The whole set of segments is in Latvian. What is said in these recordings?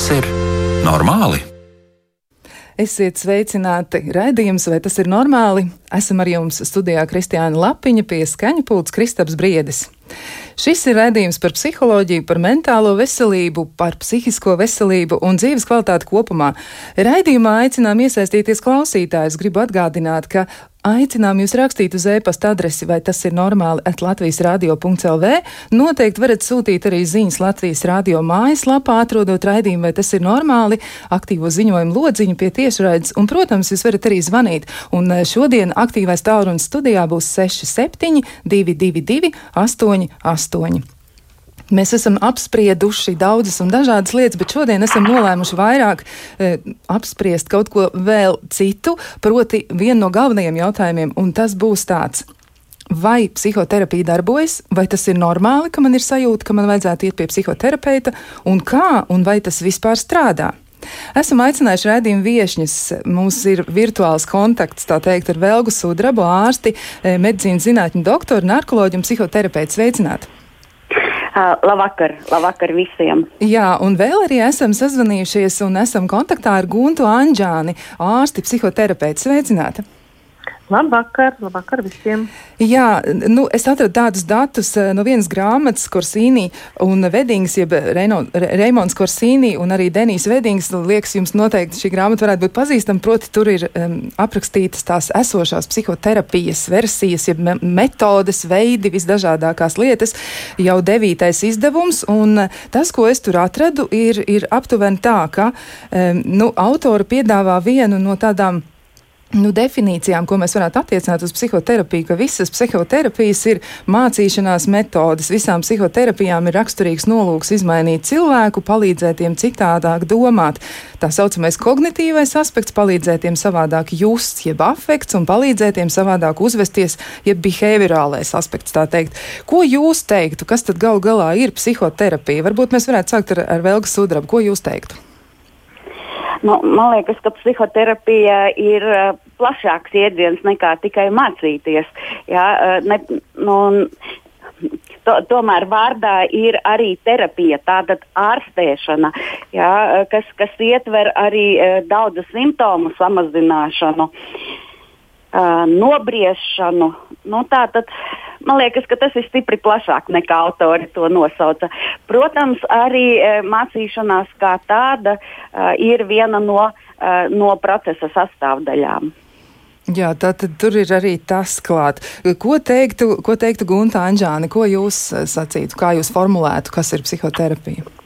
Tas ir normāli? Esiet sveicināti! Raidījums, vai tas ir normāli? Esam ar jums studijā Kristiāna Lapiņa pie skaņu pults Kristaps Briedis. Šis ir raidījums par psiholoģiju, par mentālo veselību, par psihisko veselību un dzīves kvalitāti kopumā. Raidījumā aicinām iesaistīties klausītājus. Gribu atgādināt, ka Aicinām jūs rakstīt uz e-pasta adresi, vai tas ir normāli, at Latvijas radio.lv. Noteikti varat sūtīt arī ziņas Latvijas radio mājaslapā, atrodot raidījumu, vai tas ir normāli, aktīvo ziņojumu lodziņu pie tiešraides, un, protams, jūs varat arī zvanīt. Un eh, šodien aktīvais tālrunis studijā būs 67 222 88. Mēs esam apsprieduši daudzas un dažādas lietas, bet šodien esam nolēmuši vairāk e, apspriest kaut ko vēl citu, proti vienu no galvenajiem jautājumiem, un tas būs tāds. Vai psihoterapija darbojas, vai tas ir normāli, ka man ir sajūta, ka man vajadzētu iet pie psihoterapeita, un kā, un vai tas vispār strādā? Esam aicinājuši raidījumu viesņus. Mums ir virtuāls kontakts, tā teikt, ar Velgu Sudrabu, ārsti, e, medicīnas zinātņu doktoru, narkoloģu un psihoterapeitu. Sveicināti! Labvakar, labvakar visiem. Jā, un vēl arī esam sazvanījušies un esam kontaktā ar Guntu Anģāni, ārsti psihoterapeitu. Sveicināti! Labvakar, labvakar visiem! Jā, nu, es atradu tādus datus eh, no vienas grāmatas, Korsīnī un Vedings, jeb Reino, Reimons Korsīnī un arī Denijs Vedings. Liekas, jums noteikti šī grāmata varētu būt pazīstama, proti tur ir um, aprakstītas tās esošās psihoterapijas versijas, jeb me metodes, veidi, visdažādākās lietas. Jau devītais izdevums, un tas, ko es tur atradu, ir, ir aptuveni tā, ka um, nu, autori piedāvā vienu no tādām nu, definīcijām, ko mēs varētu attiecināt uz psihoterapiju, ka visas psihoterapijas ir mācīšanās metodes. Visām psihoterapijām ir raksturīgs nolūks izmainīt cilvēku, palīdzēt tiem citādāk domāt. Tā saucamais kognitīvais aspekts palīdzēt tiem savādāk just, jeb afekts, un palīdzēt tiem savādāk uzvesties, jeb behaviorālais aspekts. Ko jūs teiktu, kas tad galu galā ir psihoterapija? Varbūt mēs varētu sākt ar, ar Velga Sudrabu. Ko jūs teiktu? Nu, man liekas, ka psihoterapija ir uh, plašāks jēdziens nekā tikai mācīties. Jā, uh, ne, nu, to, tomēr vārdā ir arī terapija, tāda ārstēšana, jā, kas, kas ietver arī uh, daudzu simptomu samazināšanu, uh, nobriešanu. Nu, tātad, Man liekas, ka tas ir stipri plašāk nekā autori to nosauca. Protams, arī e, mācīšanās kā tāda e, ir viena no, e, no procesa sastāvdaļām. Jā, tātad tur ir arī tas klāt. Ko teiktu, ko teiktu Gunta Anģāne, ko jūs sacītu, kā jūs formulētu, kas ir psihoterapija?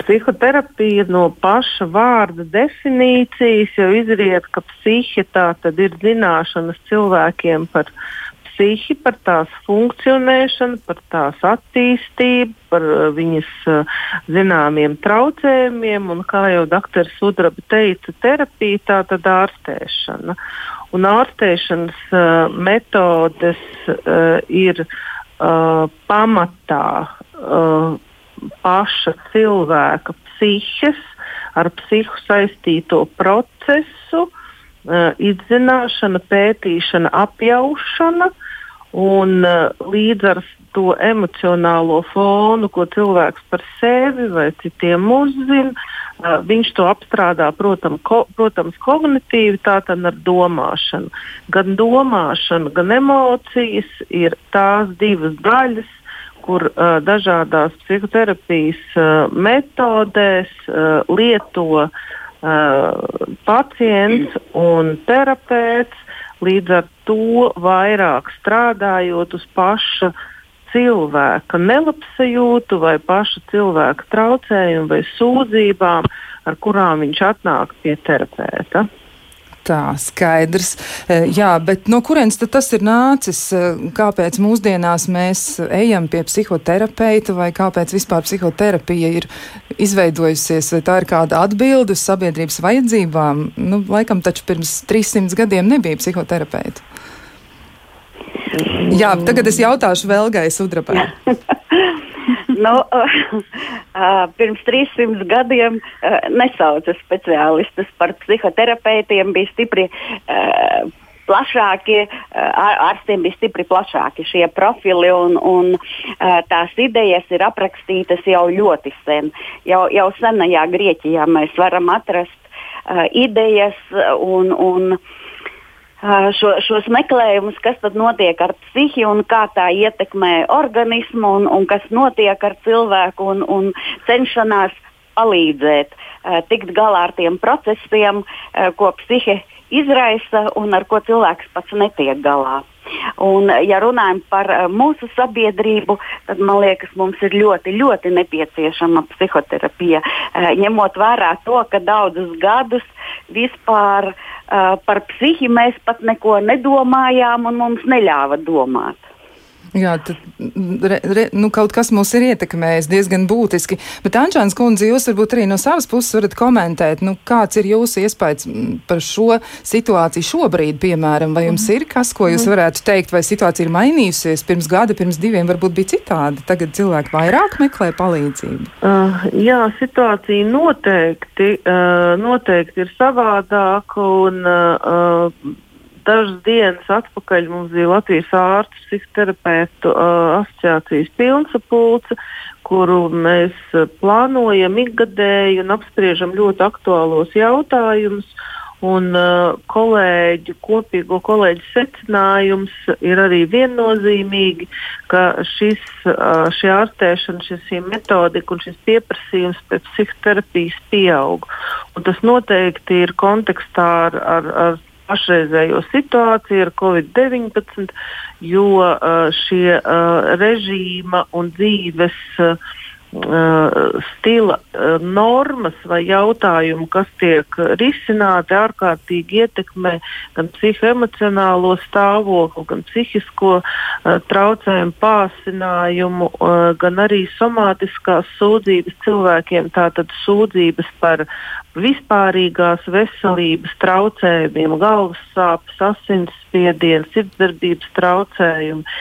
Psihoterapija no paša vārda definīcijas jau izriet, ka psihi tā tad ir zināšanas cilvēkiem par psihi, par tās funkcionēšanu, par tās attīstību, par uh, viņas uh, zināmiem traucējumiem, un kā jau dr. Sudraba teica, terapija tā tad ārstēšana. Un ārstēšanas uh, metodes uh, ir uh, pamatā uh, paša cilvēka psihes ar psihu saistīto procesu, uh, izzināšana, pētīšana, apjaušana, Un uh, līdz ar to emocionālo fonu, ko cilvēks par sevi vai citiem uzzina, uh, viņš to apstrādā, protam, ko, protams, kognitīvi, tātad ar domāšanu. Gan domāšana, gan emocijas ir tās divas daļas, kur uh, dažādās psihoterapijas uh, metodēs uh, lieto uh, pacients un terapeits Līdz ar to vairāk strādājot uz paša cilvēka nelabsajūtu vai paša cilvēka traucējumu vai sūdzībām, ar kurām viņš atnāk pie terapeita. Tā, skaidrs. E, jā, bet no kurienes tas ir nācis? E, kāpēc mūsdienās mēs ejam pie psihoterapeita vai kāpēc vispār psihoterapija ir izveidojusies? Vai tā ir kāda atbilde uz sabiedrības vajadzībām? Nu, laikam taču pirms 300 gadiem nebija psihoterapeita. Jā, tagad es jautāšu Velgai Sudrabai. nu, uh, pirms 300 gadiem uh, nesauca speciālistus par psihoterapeitiem, bija stipri uh, plašāki, ārstiem bija stipri plašāki šie profili, un, un tās idejas ir aprakstītas jau ļoti sen. Jau, jau senajā Grieķijā mēs varam atrast idejas un, un šo, šos meklējumus, kas tad notiek ar psihi un kā tā ietekmē organismu un, un kas notiek ar cilvēku un, un cenšanās palīdzēt tikt galā ar tiem procesiem, ko psihe izraisa un ar ko cilvēks pats netiek galā. Un, ja runājam par mūsu sabiedrību, tad man liekas, mums ir ļoti, ļoti nepieciešama psihoterapija. Ņemot vērā to, ka daudzus gadus vispār uh, par psihi mēs pat neko nedomājām un mums neļāva domāt. Jā, tad re, re, nu, kaut kas mūs ir ietekmējis diezgan būtiski. Bet, Ančāns kundze, jūs varbūt arī no savas puses varat komentēt, nu, kāds ir jūsu iespējas par šo situāciju šobrīd, piemēram, vai jums ir kas, ko jūs varētu teikt, vai situācija ir mainījusies pirms gada, pirms diviem, varbūt bija citādi. Tagad cilvēki vairāk meklē palīdzību. Uh, jā, situācija noteikti, uh, noteikti ir savādāka un uh, dažas dienas atpakaļ mums bija Latvijas ārstu psihoterapeitu uh, asociācijas pilnsapulce, kuru mēs plānojam ikgadēji un apspriežam ļoti aktuālos jautājumus. Un uh, kolēģu, kopīgo kolēģu secinājums ir arī viennozīmīgi, ka šis, uh, šī ārstēšana, šis metodika un šis pieprasījums pēc psihoterapijas pieaug. Un tas noteikti ir kontekstā ar, ar, ar pašreizējo situāciju ar Covid-19, jo uh, šie uh, režīma un dzīves uh, stila normas vai jautājumi, kas tiek risināti, ārkārtīgi ietekmē gan psihoemocionālo stāvokli, gan psihisko traucējumu pārsinājumu, gan arī somātiskās sūdzības cilvēkiem, tātad sūdzības par vispārīgās veselības traucējumiem, galvas sāpes, asinsspiediens, sirdsdarbības traucējumi,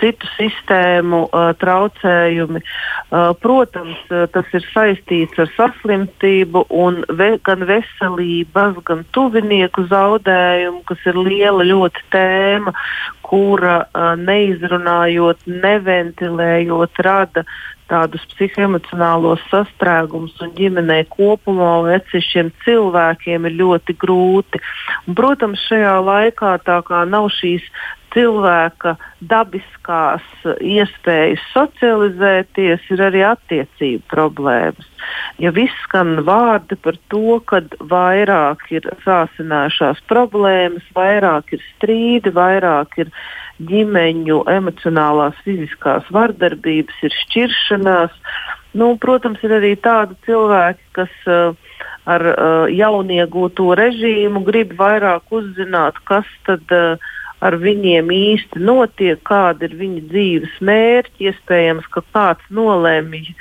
citu sistēmu traucējumi. Protams, tas ir saistīts ar saslimstību un ve gan veselības, gan tuvinieku zaudējumu, kas ir liela ļoti tēma, kura neizrunājot, neventilējot, rada tādus psihoemocionālos sastrēgumus un ģimenē kopumā un atsevišķiem cilvēkiem ir ļoti grūti. Un, protams, šajā laikā tā kā nav šīs cilvēka dabiskās iespējas socializēties, ir arī attiecību problēmas. Ja viss skan vārdi par to, ka vairāk ir sāsinājušās problēmas, vairāk ir strīdi, vairāk ir ģimeņu emocionālās, fiziskās vardarbības, ir šķiršanās. Nu, protams, ir arī tādi cilvēki, kas uh, ar uh, jauniegūto režīmu grib vairāk uzzināt, kas tad uh, ar viņiem īsti notiek, kāda ir viņa dzīves mērķi. Iespējams, ka kāds nolēmj,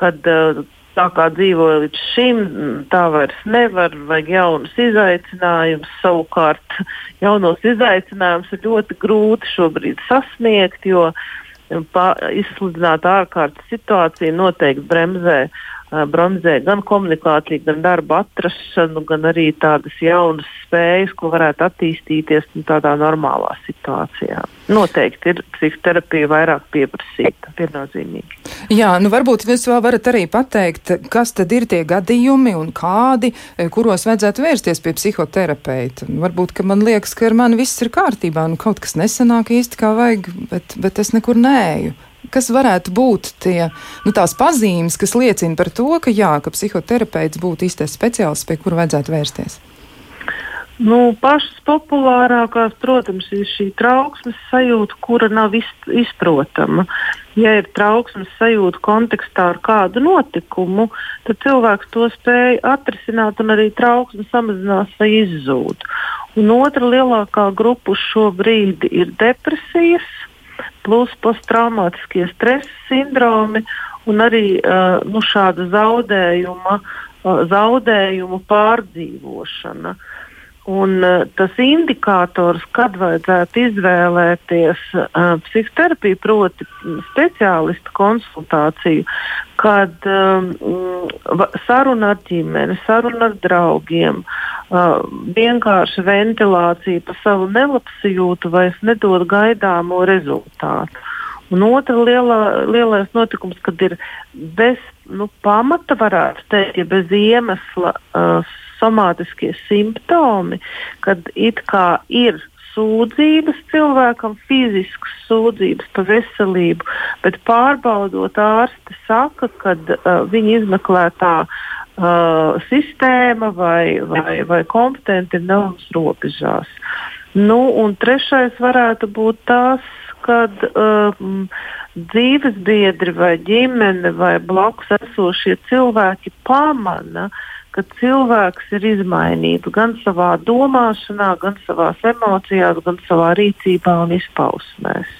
kad uh, tā kā dzīvoja līdz šim, tā vairs nevar, vajag jaunus izaicinājumus. Savukārt, jaunos izaicinājumus ir ļoti grūti šobrīd sasniegt, jo izsludināta ārkārtas situācija noteikti bremzē uh, bremzē gan komunikāciju, gan darba atrašanu, gan arī tādas jaunas spējas, ko varētu attīstīties nu, tādā normālā situācijā. Noteikti ir psihoterapija vairāk pieprasīta, viennozīmīgi. Jā, nu varbūt jūs vēl varat arī pateikt, kas tad ir tie gadījumi un kādi, kuros vajadzētu vērsties pie psihoterapeita. Varbūt, ka man liekas, ka ar mani viss ir kārtībā, nu kaut kas nesanāk īsti kā vajag, bet, bet es nekur neeju kas varētu būt tie, nu, tās pazīmes, kas liecina par to, ka, jā, ka psihoterapeits būtu īstais speciālists, pie kura vajadzētu vērsties? Nu, pašas populārākās, protams, ir šī trauksmes sajūta, kura nav izprotama. Ja ir trauksmes sajūta kontekstā ar kādu notikumu, tad cilvēks to spēj atrisināt, un arī trauksme samazinās vai izzūd. Un otra lielākā grupa šobrīd ir depresijas, plus posttraumātiskie stresa sindromi un arī uh, nu, šāda zaudējuma, uh, zaudējumu pārdzīvošana. Un uh, tas indikators, kad vajadzētu izvēlēties uh, psihoterapiju, proti, speciālistu konsultāciju, kad um, saruna ar ģimeni, saruna ar draugiem, uh, vienkārši ventilācija par savu nelabsajūtu vairs nedod gaidāmo rezultātu. Un otra lielā, lielais notikums, kad ir bez nu, pamata, varētu teikt, ja bez iemesla. Uh, somātiskie simptomi, kad it kā ir sūdzības cilvēkam, fiziskas sūdzības par veselību, bet pārbaudot ārsti saka, ka uh, viņa izmeklētā uh, sistēma vai, vai, vai kompetenti ir naudas robežās. Nu, un trešais varētu būt tas, kad um, dzīves biedri vai ģimene vai blakus esošie cilvēki pamana, ka cilvēks ir izmainīts gan savā domāšanā, gan savā emocijās, gan savā rīcībā un izpausmēs.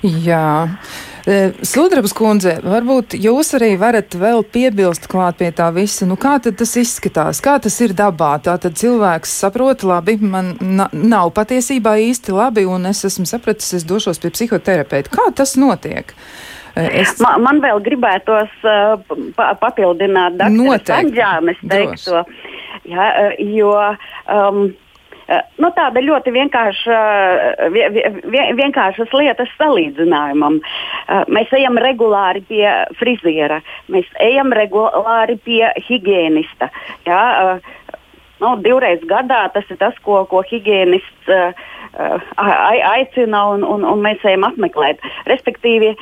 Jā. E, Sudrabs kundze, varbūt jūs arī varat vēl piebilst klāt pie tā visa. Nu, kā tad tas izskatās? Kā tas ir dabā? Tā tad cilvēks saprot, labi, man nav patiesībā īsti labi, un es esmu sapratis, es došos pie psihoterapeita. Kā tas notiek? Uh, Es... Man, man vēl gribētos uh, pa, papildināt Dārsa Sanģānes teikto. Ja, jo, um, Nu, tāda ļoti vienkārša, vienkāršas lietas salīdzinājumam. Mēs ejam regulāri pie friziera, mēs ejam regulāri pie higienista. Ja? Nu, divreiz gadā tas ir tas, ko, ko higienists aicina, un, un, un mēs ejam apmeklēt. Respektīvi,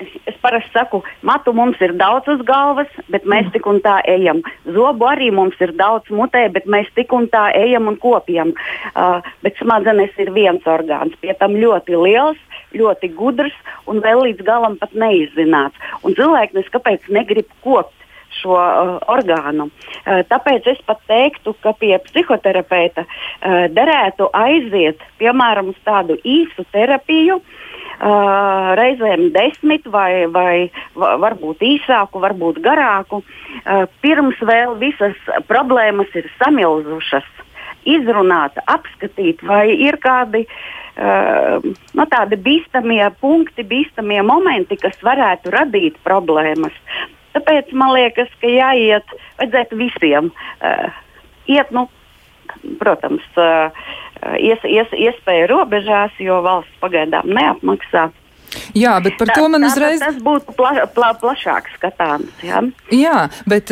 es parasti saku, matu mums ir daudz uz galvas, bet mēs tik un tā ejam. Zobu arī mums ir daudz mutē, bet mēs tik un tā ejam un kopjam. Uh, bet smadzenes ir viens orgāns, pie tam ļoti liels, ļoti gudrs un vēl līdz galam pat neizzināts. Un cilvēki neskapēc negrib kopt šo uh, orgānu. Uh, tāpēc es pat teiktu, ka pie psihoterapeita uh, derētu aiziet, piemēram, uz tādu īsu terapiju, uh, uh, reizēm desmit vai, vai varbūt īsāku, varbūt garāku, uh, pirms vēl visas problēmas ir samilzušas. Izrunāt, apskatīt, vai ir kādi uh, nu, tādi bīstamie punkti, bīstamie momenti, kas varētu radīt problēmas. Tāpēc man liekas, ka jāiet, vajadzētu visiem uh, iet, nu, protams, ies, ies, iespēju robežās, jo valsts pagaidām neapmaksā. Jā, bet par tā, to man uzreiz. Tas būtu pla, pla, plašāk skatāms. Jā, jā bet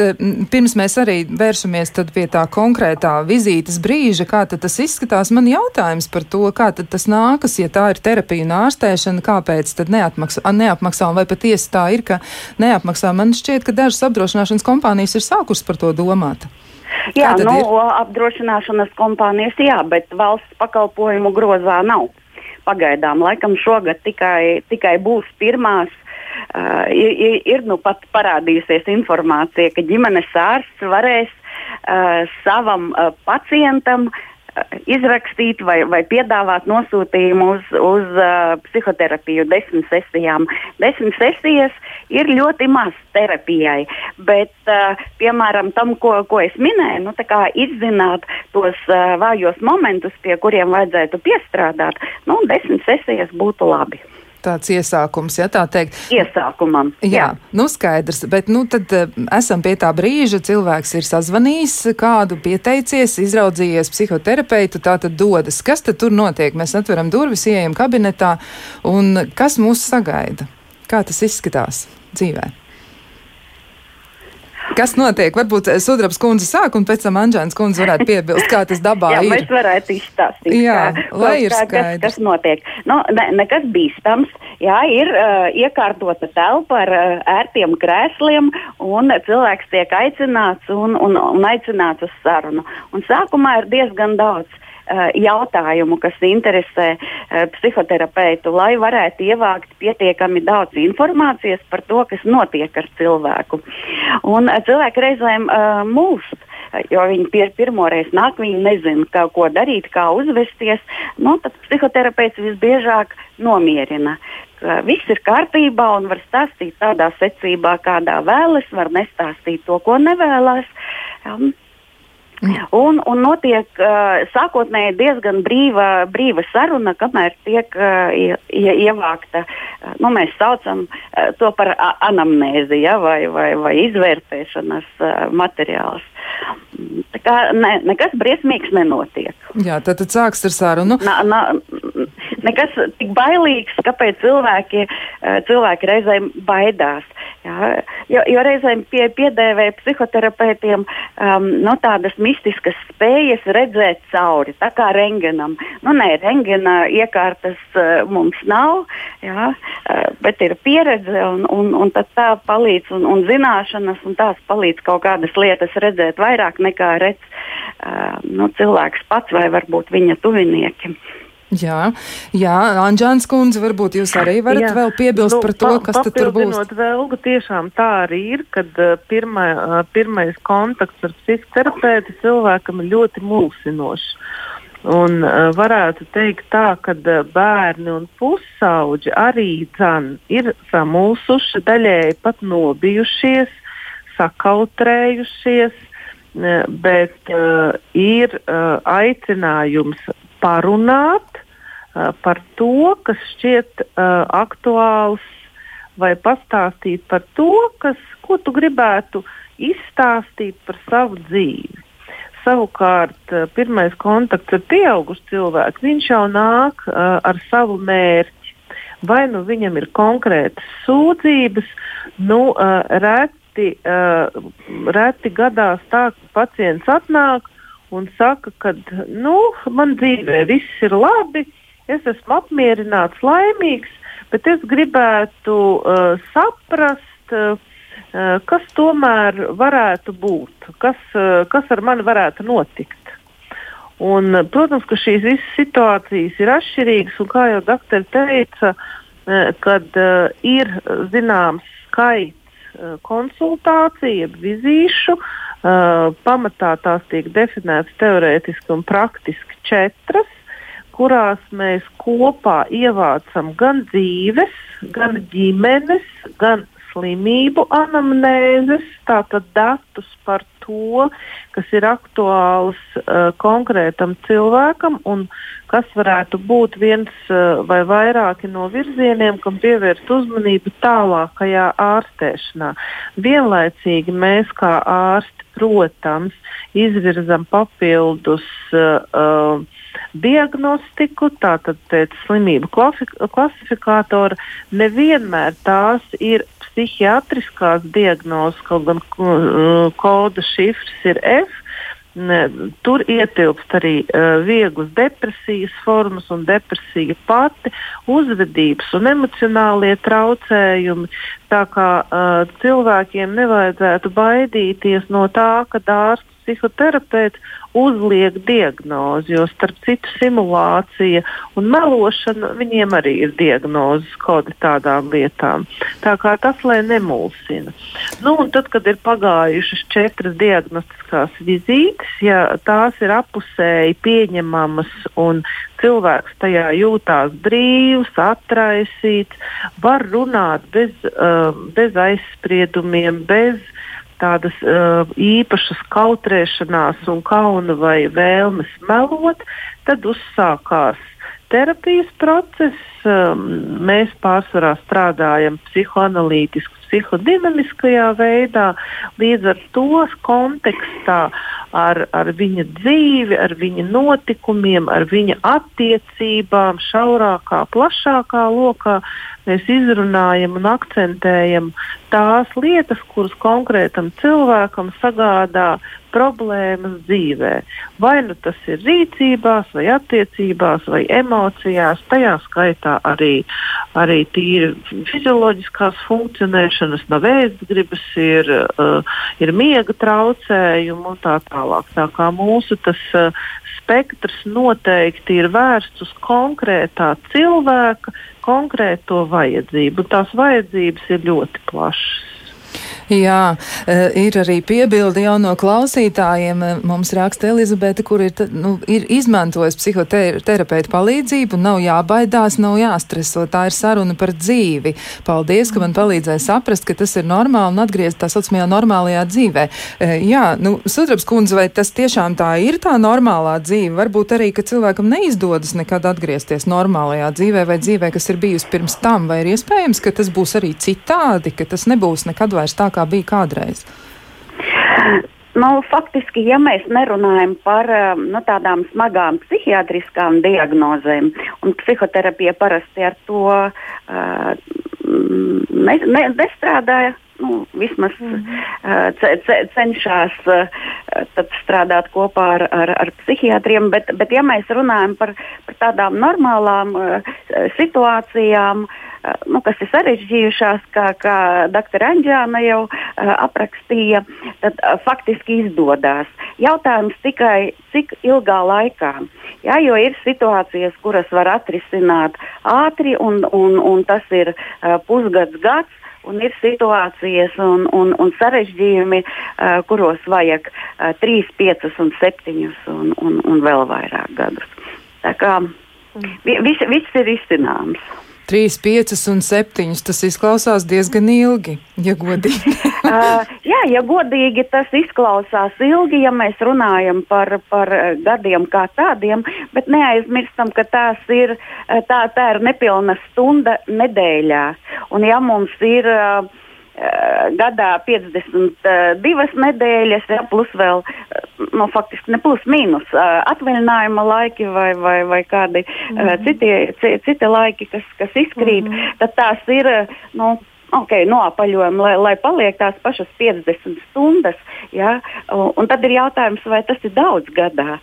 pirms mēs arī vēršamies pie tā konkrētā vizītes brīža, kā tas izskatās, man jautājums par to, kā tas nākas, ja tā ir terapija un ārstēšana, kāpēc tad neatmaksā, neapmaksā, un vai patiesi tā ir, ka neapmaksā. Man šķiet, ka dažas apdrošināšanas kompānijas ir sākušas par to domāt. Jā, nu, ir? apdrošināšanas kompānijas, jā, bet valsts pakalpojumu grozā nav. Pagaidām, laikam šogad tikai, tikai būs pirmās. Uh, ir, ir nu pat parādījusies informācija, ka ģimenes ārsts varēs uh, savam uh, pacientam uh, izrakstīt vai, vai piedāvāt nosūtījumu uz, uz uh, psihoterapiju desmit sesijām. Desmit sesijas ir ļoti maz terapijai, bet, uh, piemēram, tam, ko, ko es minēju, nu, izzināt tos uh, vājos momentus, pie kuriem vajadzētu piestrādāt, nu, desmit sesijas būtu labi tāds iesākums, ja tā teikt. Iesākumam. Jā, jā. nu skaidrs, bet nu tad uh, esam pie tā brīža, cilvēks ir sazvanījis, kādu pieteicies, izraudzījies psihoterapeitu, tā tad dodas. Kas tad tur notiek? Mēs atveram durvis, ieejam kabinetā, un kas mūs sagaida? Kā tas izskatās dzīvē? Kas notiek? Varbūt Sudrabs kundze sāk, un pēc tam Anģēns kundze varētu piebilst, kā tas dabā jā, ir. Jā, mēs varētu izstāstīt, jā, kā, lai ir kā, skaidrs. Kas, kas notiek. Nu, ne, nekas bīstams. Jā, ir uh, iekārtota telpa ar uh, ērtiem krēsliem, un cilvēks tiek aicināts un, un, un aicināts uz sarunu. Un sākumā ir diezgan daudz Eh, jautājumu, kas interesē eh, psihoterapeitu, lai varētu ievākt pietiekami daudz informācijas par to, kas notiek ar cilvēku. Un eh, cilvēki reizēm mūžs jo viņi pir pirmoreiz nāk, viņi nezina, kā, ko darīt, kā uzvesties. Nu, tad psihoterapeits visbiežāk nomierina. Viss ir kārtībā un var stāstīt tādā secībā, kādā vēlas, var nestāstīt to, ko nevēlas. Um. Un, un notiek uh, sākotnēji diezgan brīva, brīva saruna, kamēr tiek uh, ie, ie, ievākta, uh, nu, mēs saucam uh, to par anamnēzi ja, vai, vai, vai izvērtēšanas uh, materiāls. Tā kā ne, nekas briesmīgs nenotiek. Jā, tad, tad sāks ar sarunu. Na, na, nekas tik bailīgs, kāpēc cilvēki, uh, cilvēki reizēm baidās. Jā, jo, jo reizēm pie, piedēvē psihoterapeitiem um, nu, tādas mistiskas spējas redzēt cauri, tā kā rengenam. Nu, nē, rengena iekārtas uh, mums nav, jā, uh, bet ir pieredze un, un, un tā palīdz un, un zināšanas, un tās palīdz kaut kādas lietas redzēt vairāk nekā redz uh, nu, cilvēks pats vai varbūt viņa tuvinieki. Jā, jā Anģēns kundze, varbūt jūs arī varat jā. vēl piebilst nu, par to, kas pa, tur būs. Velgu, tiešām tā arī ir, kad pirmā, pirmais kontakts ar psihoterapeitu cilvēkam ir ļoti mulsinošs. Un varētu teikt tā, ka bērni un pusauģi arī dzan ir samulsuši, daļēji pat nobijušies, sakautrējušies, bet uh, ir uh, aicinājums parunāt par to, kas šķiet aktuāls, vai pastāstīt par to, kas, ko tu gribētu izstāstīt par savu dzīvi. Savukārt, pirmais kontakts ar pieaugušu cilvēku, viņš jau nāk uh, ar savu mērķi. Vai nu viņam ir konkrētas sūdzības, nu, uh, reti, uh, reti gadās tā, ka pacients atnāk un saka, ka nu, man dzīvē viss ir labi, es esmu apmierināts, laimīgs, bet es gribētu uh, saprast, uh, kas tomēr varētu būt, kas, uh, kas ar mani varētu notikt. Un, protams, ka šīs visas situācijas ir atšķirīgas, un kā jau doktori teica, uh, kad uh, ir zināms skaits konsultāciju, vizīšu, Uh, pamatā tās tiek definētas teorētiski un praktiski četras, kurās mēs kopā ievācam gan dzīves, gan ģimenes, gan slimību anamnēzes, tātad datus par to, kas ir aktuāls uh, konkrētam cilvēkam un kas varētu būt viens uh, vai vairāki no virzieniem, kam pievērst uzmanību tālākajā ārstēšanā. Vienlaicīgi mēs kā ārsti protams, izvirzam papildus uh, uh, diagnostiku, tātad pēc slimību klasifikātora. Nevienmēr tās ir psihiatriskās diagnozes, kaut gan uh, koda šifrs ir F. Tur ietilpst arī uh, vieglas depresijas formas un depresija pati, uzvedības un emocionālie traucējumi. Tā kā uh, cilvēkiem nevajadzētu baidīties no tā, ka ārsts psihoterapeits uzliek diagnozi, jo starp citu simulācija un melošana viņiem arī ir diagnozes kodi tādām lietām. Tā kā tas, lai nemulsina. Nu, un tad, kad ir pagājušas četras diagnostiskās vizītes, ja tās ir apusēji pieņemamas un cilvēks tajā jūtās brīvs, atraisīts, var runāt bez, uh, bez aizspriedumiem, bez tādas uh, īpašas kautrēšanās un kauna vai vēlmes melot, tad uzsākās terapijas process. Um, mēs pārsvarā strādājam psihoanalītiski, psihodinamiskajā veidā, līdz ar to kontekstā ar, ar viņa dzīvi, ar viņa notikumiem, ar viņa attiecībām, šaurākā, plašākā lokā mēs izrunājam un akcentējam tās lietas, kuras konkrētam cilvēkam sagādā problēmas dzīvē. Vai nu tas ir rīcībās, vai attiecībās, vai emocijās, tajā skaitā arī, arī tīri fizioloģiskās funkcionēšanas, nav ēstgribas, ir, uh, ir miega traucējumi un tā tālāk. Tā kā mūsu tas uh, spektrs noteikti ir vērsts uz konkrētā cilvēka konkrēto vajadzību. Tās vajadzības ir ļoti plašas. Jā, eh, ir arī piebildi jau no klausītājiem. Eh, mums raksta Elizabete, kur ir, nu, ir izmantojusi psihoterapeita palīdzību, nav jābaidās, nav jāstreso. Tā ir saruna par dzīvi. Paldies, ka man palīdzēja saprast, ka tas ir normāli un atgriezt tā saucamajā normālajā dzīvē. Eh, jā, nu, Sudrabs kundze, vai tas tiešām tā ir tā normālā dzīve? Varbūt arī, ka cilvēkam neizdodas nekad atgriezties normālajā dzīvē vai dzīvē, kas ir bijusi pirms tam, vai ir iespējams, ka tas būs arī citādi, ka tas nebūs nekad vairs tā, kā bija kādreiz? Nu, faktiski, ja mēs nerunājam par um, nu, tādām smagām psihiatriskām diagnozēm, un psihoterapija parasti ar to uh, ne, ne, nestrādāja, nu, vismaz uh, ce, ce, cenšas uh, strādāt kopā ar, ar, ar psihiatriem, bet, bet ja mēs runājam par, par tādām normālām uh, situācijām, nu, kas ir sarežģījušās, kā, kā dr. Anģēna jau aprakstīja, tad faktiski izdodas. Jautājums tikai, cik ilgā laikā. Jā, jo ir situācijas, kuras var atrisināt ātri, un, un, un tas ir pusgads, gads. Un ir situācijas un, un, un sarežģījumi, uh, kuros vajag uh, 3, 5 un 7 un, un, un vēl vairāk gadus. Tā kā viss, viss ir izcināms. 3, 5 un 7. Tas izklausās diezgan ilgi, ja godīgi. uh, jā, ja godīgi tas izklausās ilgi, ja mēs runājam par, par gadiem kā tādiem, bet neaizmirstam, ka tās ir, tā, tā ir nepilna stunda nedēļā. Un ja mums ir uh, gadā 52 nedēļas, ja, plus vēl, nu, faktiski ne plus mīnus atvaļinājuma laiki vai, vai, vai kādi mm -hmm. citi, citi laiki, kas, kas izkrīt, mm -hmm. tad tās ir, nu, okay, noapaļojam, lai, lai paliek tās pašas 50 stundas. Ja? Un, un tad ir jautājums, vai tas ir daudz gadā.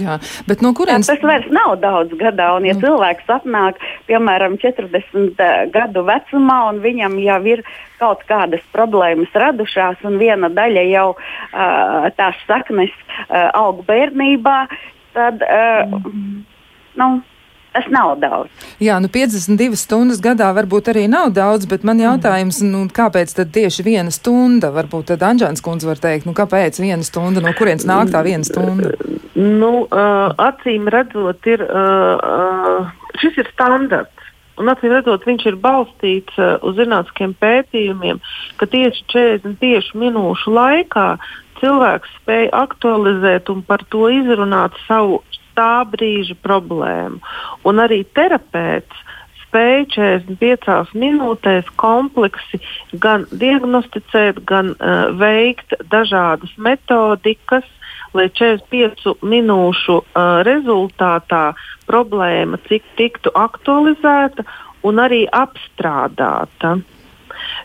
Jā, bet no kurienes? Tas vairs nav daudz gadā, un ja mm. cilvēks apnāk, piemēram, 40 gadu vecumā, un viņam jau ir kaut kādas problēmas radušās, un viena daļa jau uh, tās saknes uh, aug bērnībā, tad, uh, mm. nu, Tas nav daudz. Jā, nu 52 stundas gadā varbūt arī nav daudz, bet man jautājums, nu, kāpēc tad tieši viena stunda? Varbūt tad Anģēns kundze var teikt, nu kāpēc viena stunda, no kurienes nāk tā viena stunda? Nu, uh, acīm redzot, ir, uh, uh, šis ir standarts. Un acīm redzot, viņš ir balstīts uh, uz zinātniskiem pētījumiem, ka tieši 40 tieši minūšu laikā cilvēks spēja aktualizēt un par to izrunāt savu tā brīža problēmu. Un arī terapeits spēja 45 minūtēs kompleksi gan diagnosticēt, gan uh, veikt dažādas metodikas, lai 45 minūšu uh, rezultātā problēma cik tiktu aktualizēta un arī apstrādāta.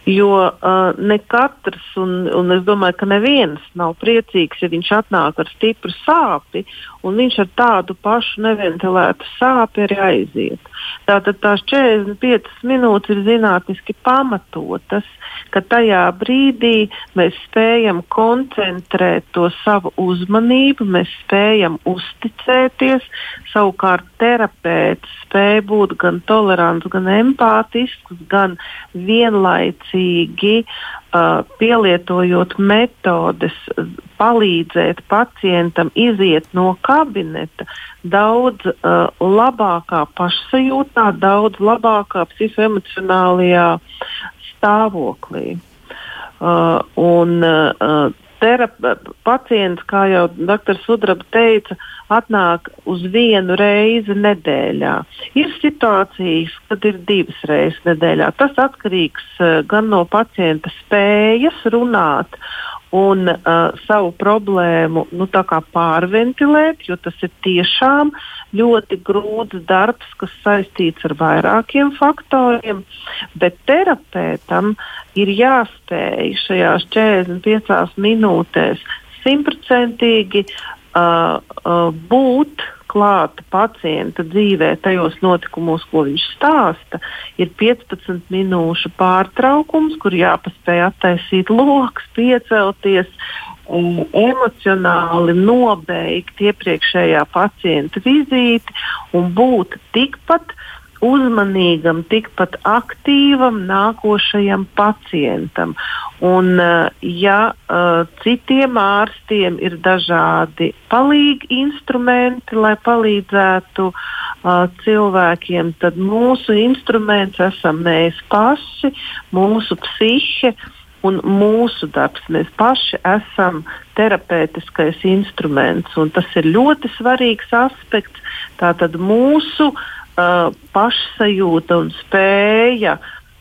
Jo uh, ne katrs, un, un es domāju, ka neviens nav priecīgs, ja viņš atnāk ar stipru sāpi, un viņš ar tādu pašu neventilētu sāpi arī aiziet. Tātad tās 45 minūtes ir zinātniski pamatotas, ka tajā brīdī mēs spējam koncentrēt to savu uzmanību, mēs spējam uzticēties, savukārt terapeits spēja būt gan tolerants, gan empātisks, gan vienlaicīgi uh, pielietojot metodes, palīdzēt pacientam iziet no kabineta daudz uh, labākā pašsajūtā, daudz labākā psihoemocionālajā stāvoklī. Uh, un, uh, terapa, pacients, kā jau dr. Sudraba teica, atnāk uz vienu reizi nedēļā. Ir situācijas, kad ir divas reizes nedēļā. Tas atkarīgs uh, gan no pacienta spējas runāt un uh, savu problēmu nu, pārventilēt, jo tas ir tiešām ļoti grūts darbs, kas saistīts ar vairākiem faktoriem. Bet terapeitam ir jāspēj šajās 45 minūtēs simtprocentīgi uh, uh, būt klāta pacienta dzīvē, tajos notikumos, ko viņš stāsta, ir 15 minūšu pārtraukums, kur jāpaspēj attaisīt lokus, piecelties, um, emocionāli nobeigt iepriekšējā pacienta vizīti un būt tikpat uzmanīgam, tikpat aktīvam nākošajam pacientam. Un, uh, ja uh, citiem ārstiem ir dažādi palīgi instrumenti, lai palīdzētu uh, cilvēkiem, tad mūsu instruments esam mēs paši, mūsu psihe. Un mūsu darbs, mēs paši esam terapeitiskais instruments, un tas ir ļoti svarīgs aspekts. Tātad mūsu uh, uh, pašsajūta un spēja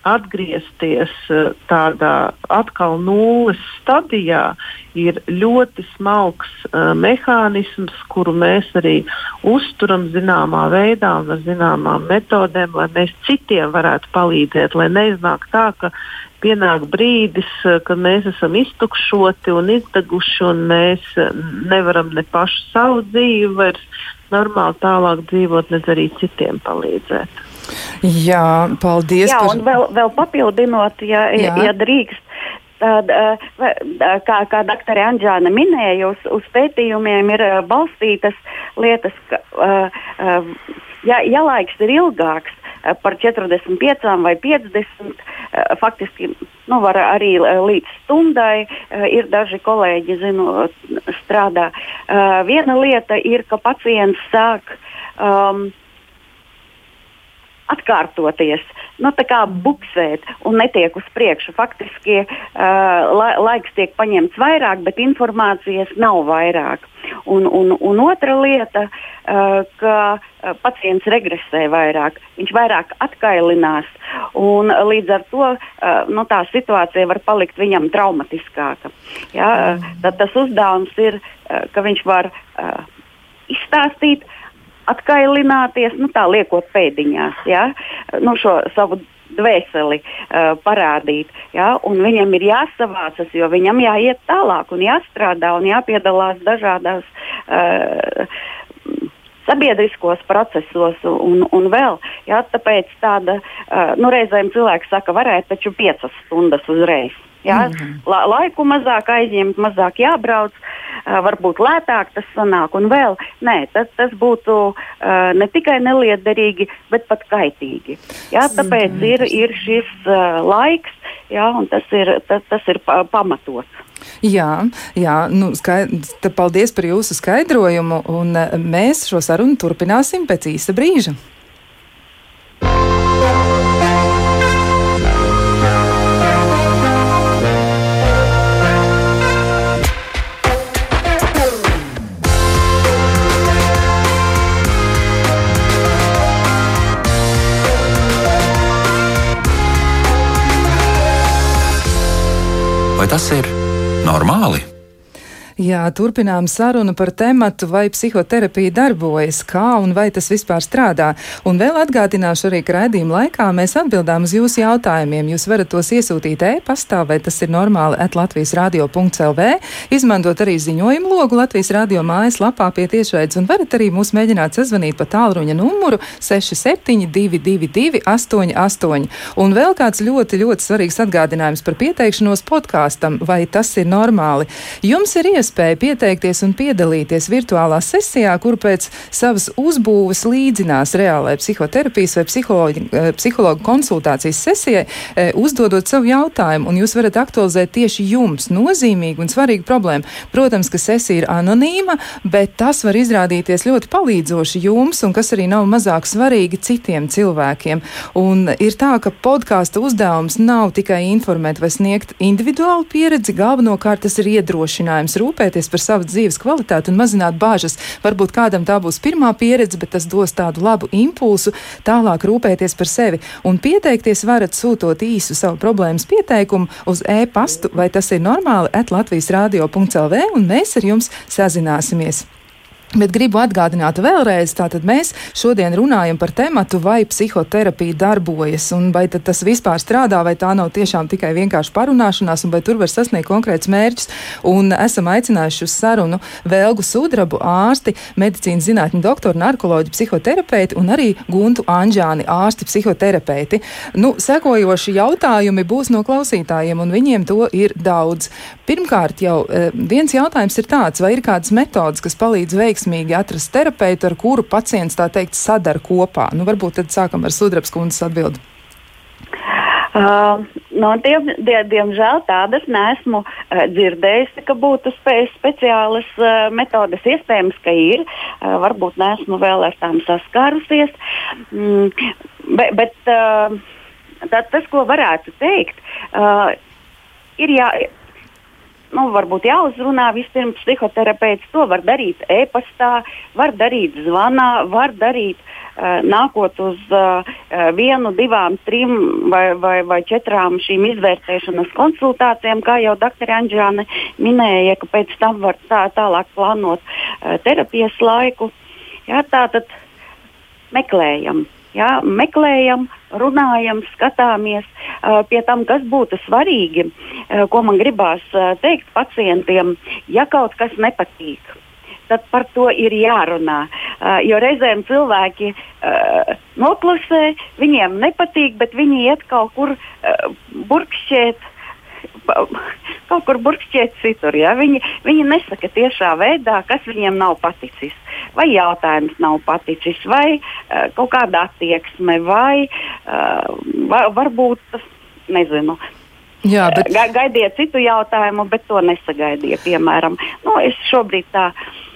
atgriezties uh, tādā atkal nulles stadijā ir ļoti smalks uh, mehānisms, kuru mēs arī uzturam zināmā veidā un ar zināmām metodēm, lai mēs citiem varētu palīdzēt, lai neiznāk tā, ka pienāk brīdis, uh, kad mēs esam iztukšoti un izdeguši, un mēs uh, nevaram ne pašu savu dzīvi vairs normāli tālāk dzīvot, nedz arī citiem palīdzēt. Jā, paldies. Jā, par... un vēl, vēl papildinot, ja, Jā. ja drīkst. Tad, kā, kā dr. Anģēna minēja, uz, uz pētījumiem ir balstītas lietas, ka, ja, ja laiks ir ilgāks, Eh, par 45 vai 50. Eh, faktiski nu, var arī eh, līdz stundai. Ir daži kolēģi, zinu, strādā. Viena lieta ir, ka pacients sāk um, atkārtoties, nu, tā kā buksēt un netiek uz priekšu. Faktiski uh, la, laiks tiek paņemts vairāk, bet informācijas nav vairāk. Un, un, un otra lieta, uh, ka uh, pacients regresē vairāk, viņš vairāk atkailinās, un līdz ar to uh, nu, tā situācija var palikt viņam traumatiskāka. Ja? Uh, tad tas uzdevums ir, uh, ka viņš var uh, izstāstīt, atkailināties, nu, tā liekot pēdiņās, ja? nu, šo savu dvēseli uh, parādīt. Ja? Viņam ir jāsavācas, jo viņam jāiet tālāk un jāstrādā un jāpiedalās dažādās. Uh, Sabiedriskos procesos un, un vēl. Jā, tāpēc tāda, uh, nu, reizēm cilvēks saka, varētu taču piecas stundas uzreiz. Jā, -hmm. La, laiku mazāk aizņemt, mazāk jābrauc, uh, varbūt lētāk tas sanāk. Un vēl, nē, tas, tas būtu uh, ne tikai neliederīgi, bet pat kaitīgi. Jā, tāpēc -hmm. ir, ir šis uh, laiks, jā, un tas ir, tas, tas ir pa, pamatots. Jā, jā nu, skaidrs, paldies par jūsu skaidrojumu, un mēs šo sarunu turpināsim pēc īsa brīža. Tas ir normāli? Jā, turpinām sarunu par tematu, vai psihoterapija darbojas, kā un vai tas vispār strādā. Un vēl atgādināšu arī, ka raidījuma laikā mēs atbildām uz jūsu jautājumiem. Jūs varat tos iesūtīt e-pastā, vai tas ir normāli at Latvijas radio.lv, izmantot arī ziņojumu logu Latvijas radio mājaslapā pie tiešraides, un varat arī mūs mēģināt sazvanīt pa tālruņa numuru 6722 88. Un vēl kāds ļoti, ļoti svarīgs atgādinājums par pieteikšanos podkāstam, vai tas ir normāli. Jums ir iespēja iespēja pieteikties un piedalīties virtuālā sesijā, kur pēc savas uzbūves līdzinās reālai psihoterapijas vai eh, psihologa konsultācijas sesijai, eh, uzdodot savu jautājumu, un jūs varat aktualizēt tieši jums nozīmīgu un svarīgu problēmu. Protams, ka sesija ir anonīma, bet tas var izrādīties ļoti palīdzoši jums, un kas arī nav mazāk svarīgi citiem cilvēkiem. Un ir tā, ka podkāstu uzdevums nav tikai informēt vai sniegt individuālu pieredzi, galvenokārt tas ir iedrošinājums rūpēties rūpēties par savu dzīves kvalitāti un mazināt bāžas. Varbūt kādam tā būs pirmā pieredze, bet tas dos tādu labu impulsu tālāk rūpēties par sevi. Un pieteikties varat sūtot īsu savu problēmas pieteikumu uz e-pastu, vai tas ir normāli, at Latvijas radio.lv, un mēs ar jums sazināsimies. Bet gribu atgādināt vēlreiz, tātad mēs šodien runājam par tematu, vai psihoterapija darbojas, un vai tas vispār strādā, vai tā nav tiešām tikai vienkārši parunāšanās, un vai tur var sasniegt konkrēts mērķis. Un esam aicinājuši uz sarunu Vēlgu Sudrabu, ārsti, medicīnas zinātņu doktoru, narkoloģu, psihoterapeiti un arī Guntu Anģāni, ārsti, psihoterapeiti. Nu, sekojoši jautājumi būs no klausītājiem, un viņiem to ir daudz. Pirmkārt, jau eh, viens jautājums ir tāds, vai ir kādas metodas, kas palīdz veikt veiksmīgi atrast terapeitu, ar kuru pacients tā teikt sadara kopā? Nu, varbūt tad sākam ar Sudrabs kundzes atbildi. Uh, no, diem, die, diemžēl tādas nesmu uh, dzirdējusi, ka būtu spe, speciālas uh, metodes. Iespējams, ka ir. Uh, varbūt nesmu vēl ar tām saskārusies. Mm, bet bet uh, tā, tas, ko varētu teikt, uh, ir jā. Nu, varbūt jāuzrunā vispirms psihoterapeits. To var darīt e-pastā, var darīt zvanā, var darīt Eh, nākot uz uh, vienu, divām, trim vai, vai, vai četrām šīm izvērtēšanas konsultācijām, kā jau dr. Anģēna minēja, ka pēc tam var tā, tālāk plānot uh, terapijas laiku. Jā, tā tad meklējam. Jā, meklējam, runājam, skatāmies pie tam, kas būtu svarīgi, ko man gribās teikt pacientiem, ja kaut kas nepatīk tad par to ir jārunā. Jo reizēm cilvēki noklusē, viņiem nepatīk, bet viņi iet kaut kur burkšķēt. Kaut kur burkšķiet citur. Ja? Viņi, viņi nesaka tiešā veidā, kas viņiem nav paticis. Vai jautājums nav paticis, vai uh, kaut kāda attieksme, vai uh, var, varbūt, nezinu, Jā, bet... Gaidiet citu jautājumu, bet to nesagaidiet. Piemēram, nu, es šobrīd tā uh,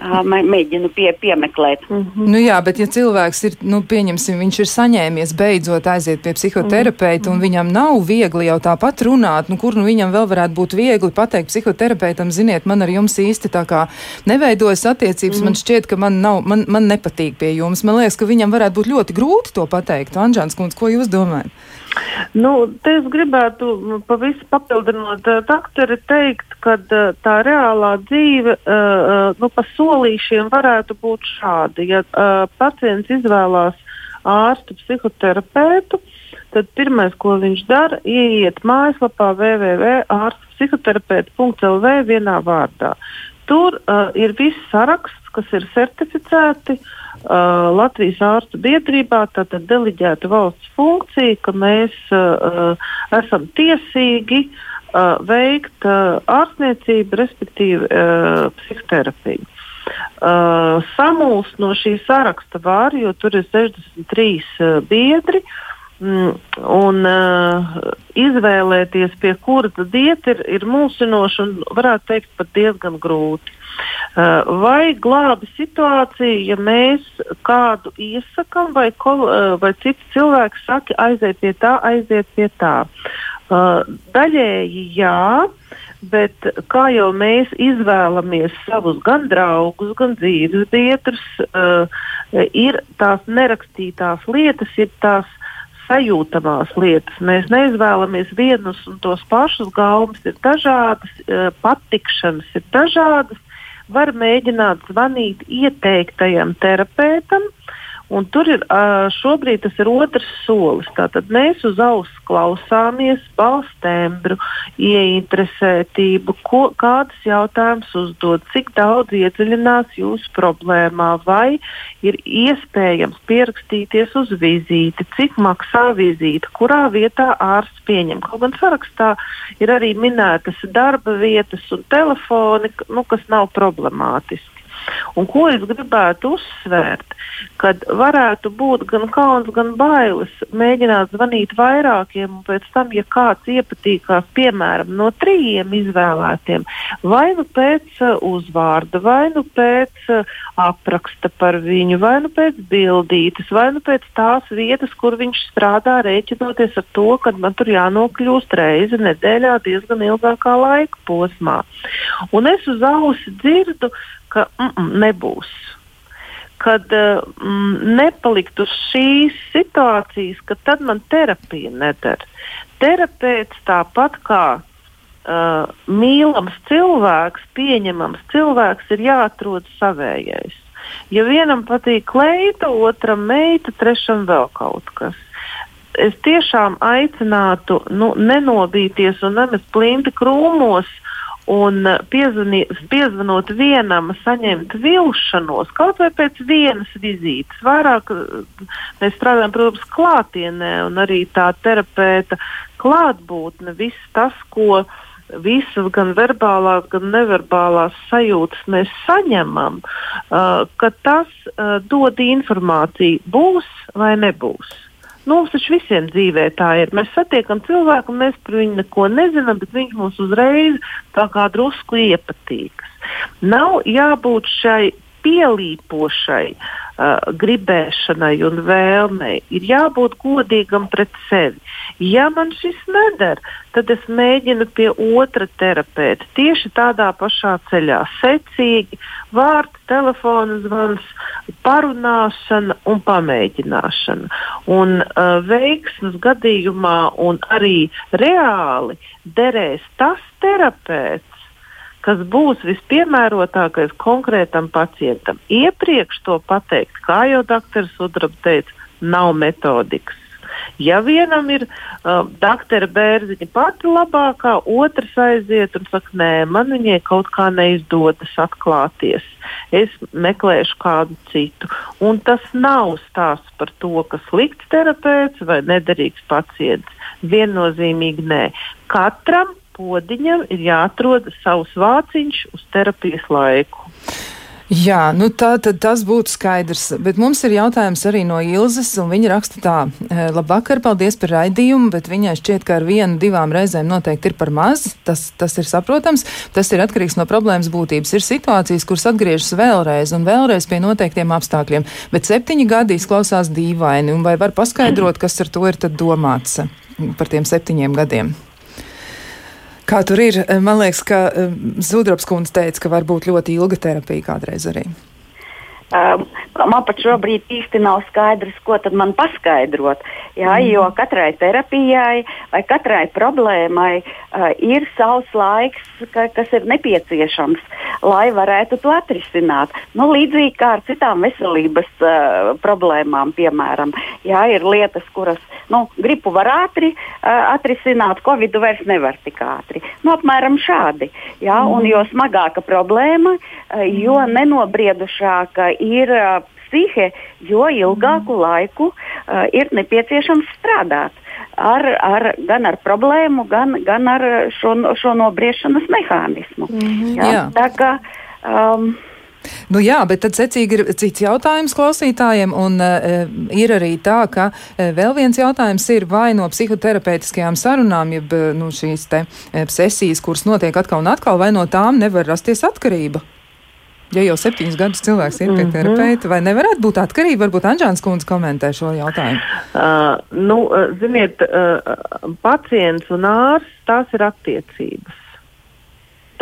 mēģinu pie, piemeklēt. Mm -hmm. nu, jā, bet ja cilvēks ir, nu, pieņemsim, viņš ir saņēmies beidzot aiziet pie psihoterapeita mm -hmm. un viņam nav viegli jau tāpat runāt, nu, kur nu viņam vēl varētu būt viegli pateikt psihoterapeitam, ziniet, man ar jums īsti tā kā neveidojas attiecības, mm -hmm. man šķiet, ka man nav, man, man nepatīk pie jums. Man liekas, ka viņam varētu būt ļoti grūti to pateikt. Anžāns kundze, ko jūs domājat? Nu, te es gribētu pavisam papildinot uh, doktori teikt, ka uh, tā reālā dzīve uh, nu, pa solīšiem varētu būt šāda. Ja pacients izvēlās ārstu psihoterapeitu, tad pirmais, ko viņš dara, ieiet mājaslapā www.ārstpsihoterapeita.lv vienā vārdā. Tur uh, ir viss saraksts, kas ir certificēti uh, uh, Latvijas ārstu biedrībā tātad deliģēta valsts funkcija, ka mēs uh, esam tiesīgi uh, veikt uh, ārstniecību, respektīvi uh, psihoterapiju. Uh, samulst no šī saraksta var, jo tur ir 63 uh, biedri. Mm, un uh, izvēlēties, pie kura tad iet, ir, ir mulsinoši un varētu teikt pat diezgan grūti. Uh, vai glābi situāciju, ja mēs kādu iesakām, vai, kol, uh, vai cits cilvēks saka, aiziet pie tā, aiziet pie tā? Uh, daļēji jā, bet kā jau mēs izvēlamies savus gan draugus, gan dzīves biedrus, ir tās nerakstītās lietas, ir tās sajūtamās lietas. Mēs neizvēlamies vienus un tos pašus gaumas, ir dažādas, patikšanas ir dažādas, var mēģināt zvanīt ieteiktajam terapeitam, Un tur ir šobrīd tas ir otrs solis. Tātad mēs uz auss klausāmies balstembru, ieinteresētību, ko, kādus jautājumus uzdod, cik daudz iedziļinās jūsu problēmā, vai ir iespējams pierakstīties uz vizīti, cik maksā vizīte, kurā vietā ārsts pieņem. Kaut gan sarakstā ir arī minētas darba vietas un telefoni, nu, kas nav problemātiski. Un ko es gribētu uzsvērt, kad varētu būt gan kauns, gan bailes mēģināt zvanīt vairākiem, un pēc tam, ja kāds iepatīkās, piemēram, no trījiem izvēlētiem, vai nu pēc uh, uzvārda, vai nu pēc uh, apraksta par viņu, vai nu pēc bildītes, vai nu pēc tās vietas, kur viņš strādā, rēķinoties ar to, ka man tur jānokļūst reizi nedēļā diezgan ilgākā laika posmā. Un es uz ausi dzirdu, ka mm, mm, nebūs. Kad mm, nepalikt uz šīs situācijas, ka tad man terapija nedara. Terapeits tāpat kā uh, mīlams cilvēks, pieņemams cilvēks, ir jāatrod savējais. Ja vienam patīk kleita, otram meita, trešam vēl kaut kas. Es tiešām aicinātu nu, nenobīties un nemest plinti krūmos Un uh, piezvanot vienam, saņemt vilšanos, kaut vai pēc vienas vizītes. Vairāk uh, mēs strādājam, protams, klātienē, un arī tā terapeita klātbūtne, viss tas, ko visas gan verbālās, gan neverbālās sajūtas mēs saņemam, uh, ka tas uh, dod informāciju, būs vai nebūs. Nu, mums taču visiem dzīvē tā ir. Mēs satiekam cilvēku, mēs par viņu neko nezinām, bet viņš mums uzreiz tā kā drusku iepatīkas. Nav jābūt šai pielīpošai uh, gribēšanai un vēlmei. Ir jābūt godīgam pret sevi. Ja man šis neder, tad es mēģinu pie otra terapeita tieši tādā pašā ceļā, secīgi, vārds, telefona zvans, parunāšana un pamēģināšana. Un uh, veiksmes gadījumā un arī reāli derēs tas terapeits, kas būs vispiemērotākais konkrētam pacientam. Iepriekš to pateikt, kā jau dr. Sudraba teica, nav metodikas. Ja vienam ir uh, doktora bērziņa pati labākā, otrs aiziet un saka, nē, man viņai kaut kā neizdodas atklāties. Es meklēšu kādu citu. Un tas nav stāsts par to, ka slikts terapeits vai nederīgs pacients. Viennozīmīgi nē. Katram podiņam ir jāatrod savs vāciņš uz terapijas laiku. Jā, nu tā tad tas būtu skaidrs, bet mums ir jautājums arī no Ilzas, un viņa raksta tā, e, labvakar, paldies par raidījumu, bet viņai šķiet, ka ar vienu, divām reizēm noteikti ir par maz, tas, tas ir saprotams, tas ir atkarīgs no problēmas būtības. Ir situācijas, kuras atgriežas vēlreiz un vēlreiz pie noteiktiem apstākļiem, bet septiņi gadi izklausās dīvaini, un vai var paskaidrot, kas ar to ir tad domāts par tiem septiņiem gadiem? Kā tur ir? Man liekas, ka eh, Zudrabs kundze teica, ka var būt ļoti ilga terapija kādreiz arī. Um, man pat šobrīd īsti nav skaidrs, ko tad man paskaidrot. Jā, mm. Jo katrai terapijai vai katrai problēmai uh, ir savs laiks, ka, kas ir nepieciešams, lai varētu to atrisināt. Nu, līdzīgi kā ar citām veselības uh, problēmām, piemēram, jā, ir lietas, kuras nu, gripu var ātri uh, atrisināt, covid vairs nevar tik ātri. Nu, apmēram šādi. Jā, mm. Un jo smagāka problēma, uh, jo mm. nenobriedušāka ir uh, psihe, jo ilgāku mm. laiku uh, ir nepieciešams strādāt. Ar, ar, gan ar problēmu, gan, gan ar šo, šo nobriešanas mehānismu. Mm -hmm, jā, jā. Tā kā, um, Nu jā, bet tad secīgi ir cits jautājums klausītājiem, un uh, ir arī tā, ka uh, vēl viens jautājums ir, vai no psihoterapeitiskajām sarunām, jeb nu, šīs te uh, sesijas, kuras notiek atkal un atkal, vai no tām nevar rasties atkarība? Ja jau septiņus gadus cilvēks ir pie mhm. terapeita, vai nevarētu būt atkarība? Varbūt Anģēns kundze komentē šo jautājumu. Uh, nu, ziniet, uh, pacients un ārsts tās ir attiecības.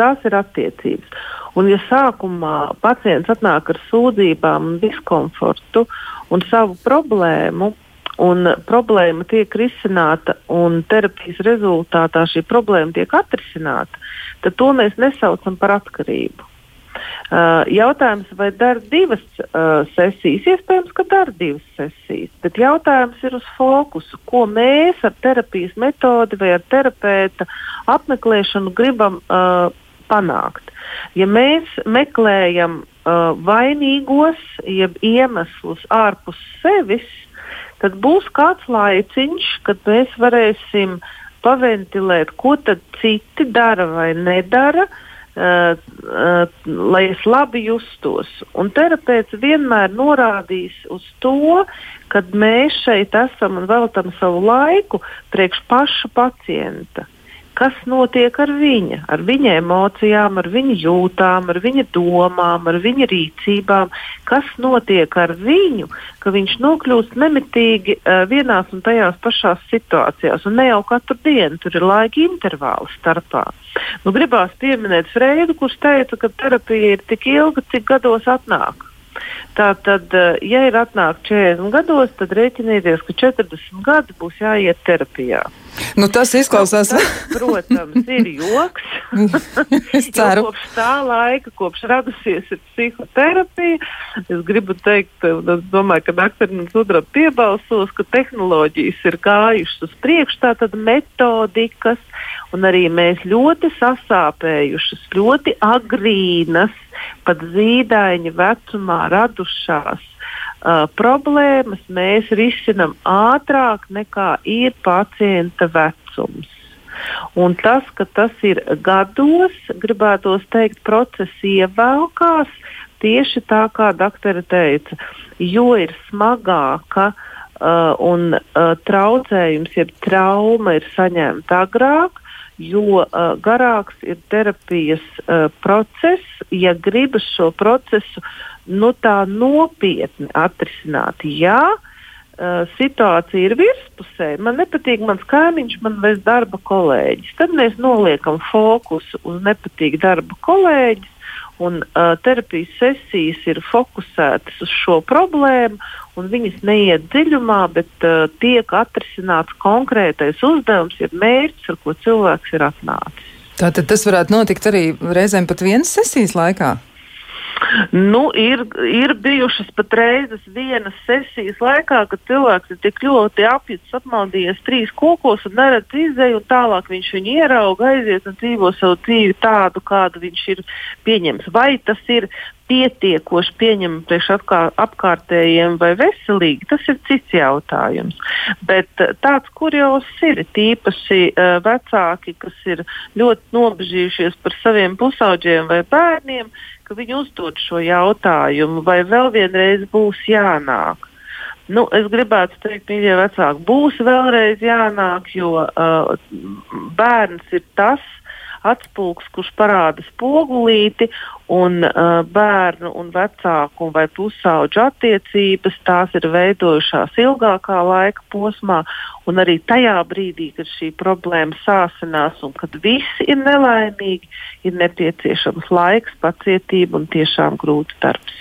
Tās ir attiecības. Un ja sākumā pacients atnāk ar sūdzībām un diskomfortu un savu problēmu, un problēma tiek risināta, un terapijas rezultātā šī problēma tiek atrisināta, tad to mēs nesaucam par atkarību. Uh, jautājums, vai dara divas uh, sesijas? Iespējams, ka dara divas sesijas, bet jautājums ir uz fokusu, ko mēs ar terapijas metodi vai ar terapeita apmeklēšanu gribam uh, panākt. Ja mēs meklējam uh, vainīgos, jeb iemeslus ārpus sevis, tad būs kāds laiciņš, kad mēs varēsim paventilēt, ko tad citi dara vai nedara. Uh, lai es labi justos. Un terapeits vienmēr norādīs uz to, ka mēs šeit esam un veltam savu laiku priekš paša pacienta kas notiek ar viņa, ar viņa emocijām, ar viņa jūtām, ar viņa domām, ar viņa rīcībām, kas notiek ar viņu, ka viņš nokļūst nemitīgi uh, vienās un tajās pašās situācijās, un ne jau katru dienu tur ir laika intervāli starpā. Nu, gribās pieminēt Freidu, kurš teica, ka terapija ir tik ilga, cik gados atnāk. Tātad, ja ir atnākt 40 gados, tad rēķinieties, ka 40 gadi būs jāiet terapijā. Nu, tas izklausās. Nu, tas, protams, ir joks. es ceru. kopš tā laika, kopš radusies psihoterapija, es gribu teikt, un es domāju, ka Daktarins Udra piebalsos, ka tehnoloģijas ir gājušas uz priekšu, tātad metodikas, un arī mēs ļoti sasāpējušas, ļoti agrīnas, pat zīdaiņa vecumā radušās uh, problēmas mēs risinām ātrāk nekā ir pacienta vecums. Un tas, ka tas ir gados, gribētos teikt, process ievēlkās tieši tā, kā doktora teica, jo ir smagāka uh, un uh, traucējums, jeb trauma ir saņemta agrāk, jo uh, garāks ir terapijas uh, process, ja gribas šo procesu nu, tā nopietni atrisināt. Jā, uh, situācija ir virspusē. Man nepatīk mans kaimiņš, man vairs darba kolēģis. Tad mēs noliekam fokusu uz nepatīk darba kolēģis Un, uh, terapijas sesijas ir fokusētas uz šo problēmu, un viņas neiet dziļumā, bet uh, tiek atrisināts konkrētais uzdevums, ir mērķis, ar ko cilvēks ir atnācis. Tātad tas varētu notikt arī reizēm pat vienas sesijas laikā. Nu, ir, ir bijušas pat reizes vienas sesijas laikā, kad cilvēks ir tik ļoti apjutis, apmaldījies trīs kokos un neredz izēju, un tālāk viņš viņu ierauga, aiziet un dzīvo savu dzīvi tādu, kādu viņš ir pieņems. Vai tas ir pietiekoši pieņemami priekš apkārtējiem vai veselīgi, tas ir cits jautājums. Bet eh, tāds kurjos ir tīpaši uh, vecāki, kas ir ļoti nobežījušies par saviem pusauģiem vai bērniem, ka viņi uzdod šo jautājumu, vai vēl vienreiz būs jānāk. Nu, es gribētu teikt, mīļie vecāki, būs vēlreiz jānāk, jo uh, bērns ir tas, atspūgs, kurš parāda spogulīti, un uh, bērnu un vecāku vai pusauģu attiecības tās ir veidojušās ilgākā laika posmā, un arī tajā brīdī, kad šī problēma sāsinās un kad visi ir nelaimīgi, ir nepieciešams laiks, pacietība un tiešām grūts darbs.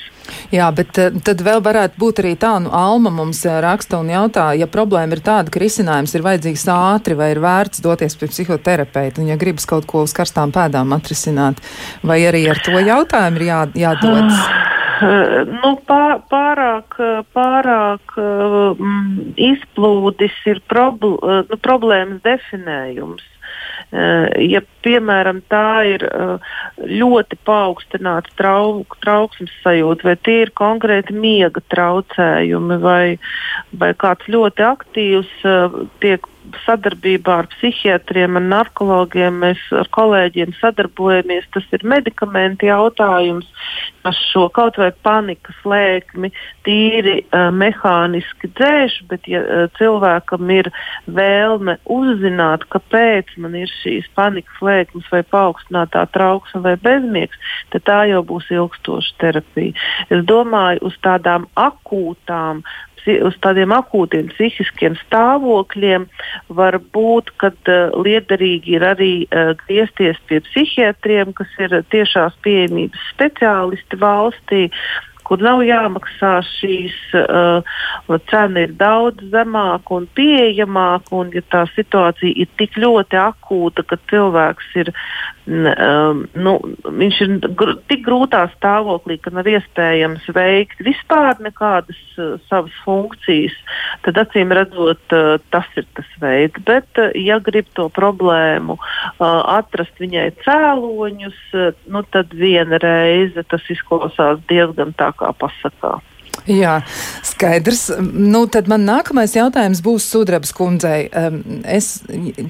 Jā, bet eh, tad vēl varētu būt arī tā, nu, Alma mums eh, raksta un jautā, ja problēma ir tāda, ka risinājums ir vajadzīgs ātri vai ir vērts doties pie psihoterapeita, un ja gribas kaut ko uz karstām pēdām atrisināt, vai arī ar to jautājumu ir jā, jādodas? Nu, pārāk, pārāk um, izplūdis ir probl nu, problēmas definējums. Eh, ja, piemēram, tā ir eh, ļoti paaugstināta trau, trauksmes sajūta, vai tie ir konkrēti miega traucējumi, vai, vai kāds ļoti aktīvs eh, tiek sadarbībā ar psihiatriem un narkologiem mēs ar kolēģiem sadarbojamies. Tas ir medikamenti jautājums, kas šo kaut vai panikas lēkmi tīri uh, mehāniski dzēš, bet ja uh, cilvēkam ir vēlme uzzināt, kāpēc man ir šīs panikas lēkmes vai paaugstinātā trauksme vai bezmiegs, tad tā jau būs ilgstoša terapija. Es domāju, uz tādām akūtām uz tādiem akūtiem psihiskiem stāvokļiem var būt, ka uh, liederīgi ir arī uh, griezties pie psihiatriem, kas ir tiešās pieejamības speciālisti valstī, kur nav jāmaksā šīs uh, cena ir daudz zemāka un pieejamāka. Un, ja tā situācija ir tik ļoti akūta, ka cilvēks ir, um, nu, ir gr tik grūtā stāvoklī, ka nav iespējams veikt vispār nekādas uh, savas funkcijas, tad acīm redzot, uh, tas ir tas veids. Bet, uh, ja grib to problēmu uh, atrast viņai cēloņus, uh, nu, tad viena reize tas izklausās diezgan tā kā pasakā. Jā, skaidrs. Nu, tad man nākamais jautājums būs Sudrabas kundzei. Es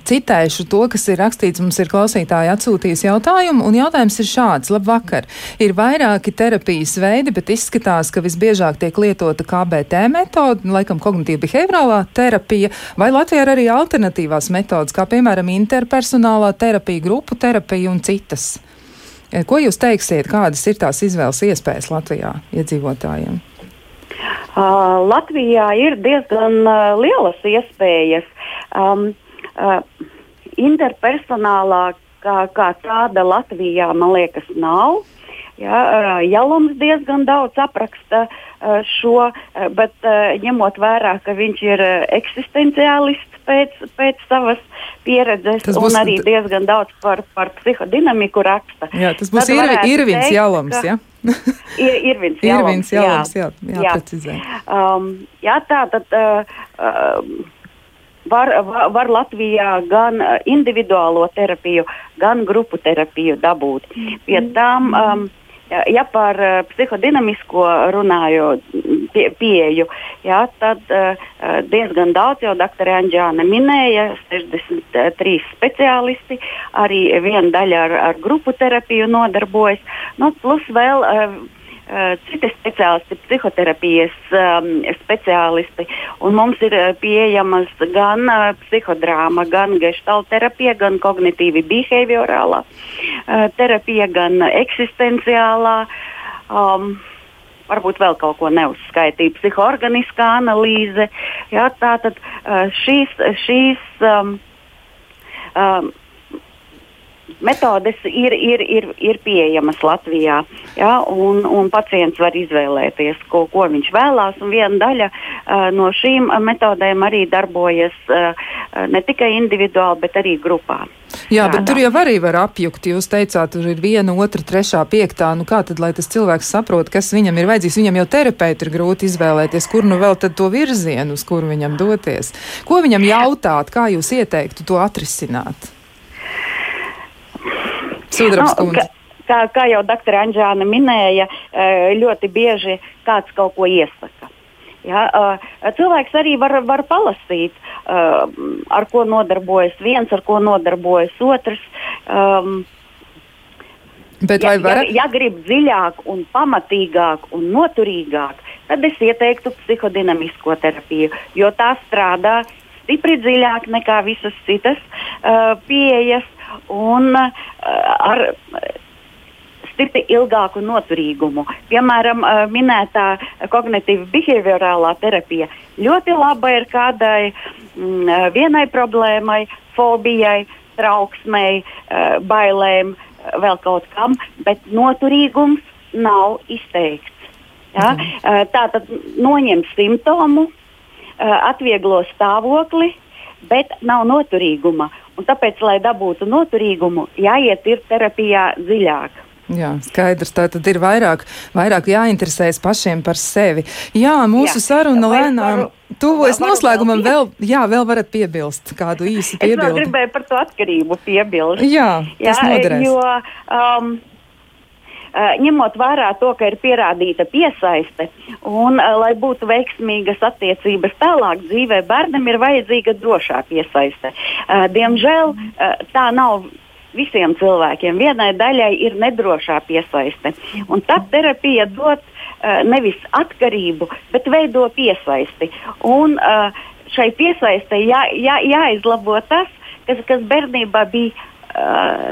citēšu to, kas ir rakstīts. Mums ir klausītāji atsūtījis jautājumu, un jautājums ir šāds. Labvakar! Ir vairāki terapijas veidi, bet izskatās, ka visbiežāk tiek lietota KBT metode, laikam kognitīva behaviorālā terapija, vai Latvijā ir arī alternatīvās metodas, kā piemēram interpersonālā terapija, grupu terapija un citas. Eh, ko jūs teiksiet, kādas ir tās izvēles iespējas Latvijā iedzīvotājiem? Uh, Latvijā ir diezgan uh, lielas iespējas. Um, uh, interpersonālā kā, kā tāda Latvijā, man liekas, nav. Ja, uh, Jalums diezgan daudz apraksta uh, šo, uh, bet ņemot vērā, ka viņš ir eksistenciālists pēc, pēc savas pieredzes tas būs, un arī diezgan daudz par, par psihodinamiku raksta. Jā, tas būs ir, Irvins teikt, Jalams, ka, ja? ir, Irvins Jalams, Irvins Jalams, jā, jā, jā, precizē. Um, jā, tā tad. Uh, uh, Var, var, var Latvijā gan individuālo terapiju, gan grupu terapiju dabūt. Pie tām um, Ja, ja par uh, psihodinamisko runāju pie, pieeju, jā, tad uh, diezgan daudz jau dr. Anģāne minēja, 63 speciālisti, arī viena daļa ar, ar grupu terapiju nodarbojas, nu, plus vēl uh, citi speciālisti, psihoterapijas um, speciālisti. Un mums ir eh, pieejamas gan uh, psihodrāma, gan gestalterapija, gan kognitīvi behaviorālā uh, terapija, gan eksistenciālā. Um, varbūt vēl kaut ko neuzskaitīja, psihoorganiskā analīze. Jā, tātad uh, šīs, šīs um, um, metodes ir, ir, ir, ir pieejamas Latvijā. Ja, un, un pacients var izvēlēties, ko, ko viņš vēlās. Viena daļa uh, no šīm metodēm arī darbojas uh, ne tikai individuāli, bet arī grupā. Jā, bet tur jau arī var apjukt. Jūs teicāt, tur ir viena, otra, trešā, piektā. Nu, kā tad, lai tas cilvēks saprot, kas viņam ir vajadzīgs? Viņam jau terapeiti ir grūti izvēlēties, kur nu vēl tad to virzienu, uz kuru viņam doties. Ko viņam jautāt, kā jūs ieteiktu to atrisināt? Sudrabs nu, kā, kā, kā jau dr. Anģāna minēja, eh, ļoti bieži kāds kaut ko iesaka. Ja, uh, cilvēks arī var, var palasīt, uh, ar ko nodarbojas viens, ar ko nodarbojas otrs. Bet ja, var... ja, ja grib dziļāk, un pamatīgāk un noturīgāk, tad es ieteiktu psihodinamisko terapiju, jo tā strādā stipri dziļāk nekā visas citas uh, pieejas un uh, ar stipri ilgāku noturīgumu. Piemēram, uh, minētā kognitīva behaviorālā terapija ļoti laba ir kādai mm, uh, vienai problēmai, fobijai, trauksmei, bailēm, vēl kaut kam, bet noturīgums nav izteikts. Ja? Mm. Tā tad noņem simptomu, atvieglo stāvokli, bet nav noturīguma. Un tāpēc, lai dabūtu noturīgumu, jāiet ir terapijā dziļāk. Jā, skaidrs. Tā tad ir vairāk, vairāk jāinteresējas pašiem par sevi. Jā, mūsu jā. saruna lēnām tuvojas noslēgumam. Vēl, jā, vēl varat piebilst kādu īsu piebildi. Es gribēju par to atkarību piebilst. Jā, tas jā, noderēs. Jo, um, ņemot vērā to, ka ir pierādīta piesaiste, un, eh, lai būtu veiksmīgas attiecības tālāk dzīvē, bērnam ir vajadzīga drošā piesaiste. Eh, diemžēl tā nav visiem cilvēkiem. Vienai daļai ir nedrošā piesaiste. Un tad terapija dod uh, nevis atkarību, bet veido piesaisti. Un uh, šai piesaistei jā, jā, jāizlabo tas, kas, kas bērnībā bija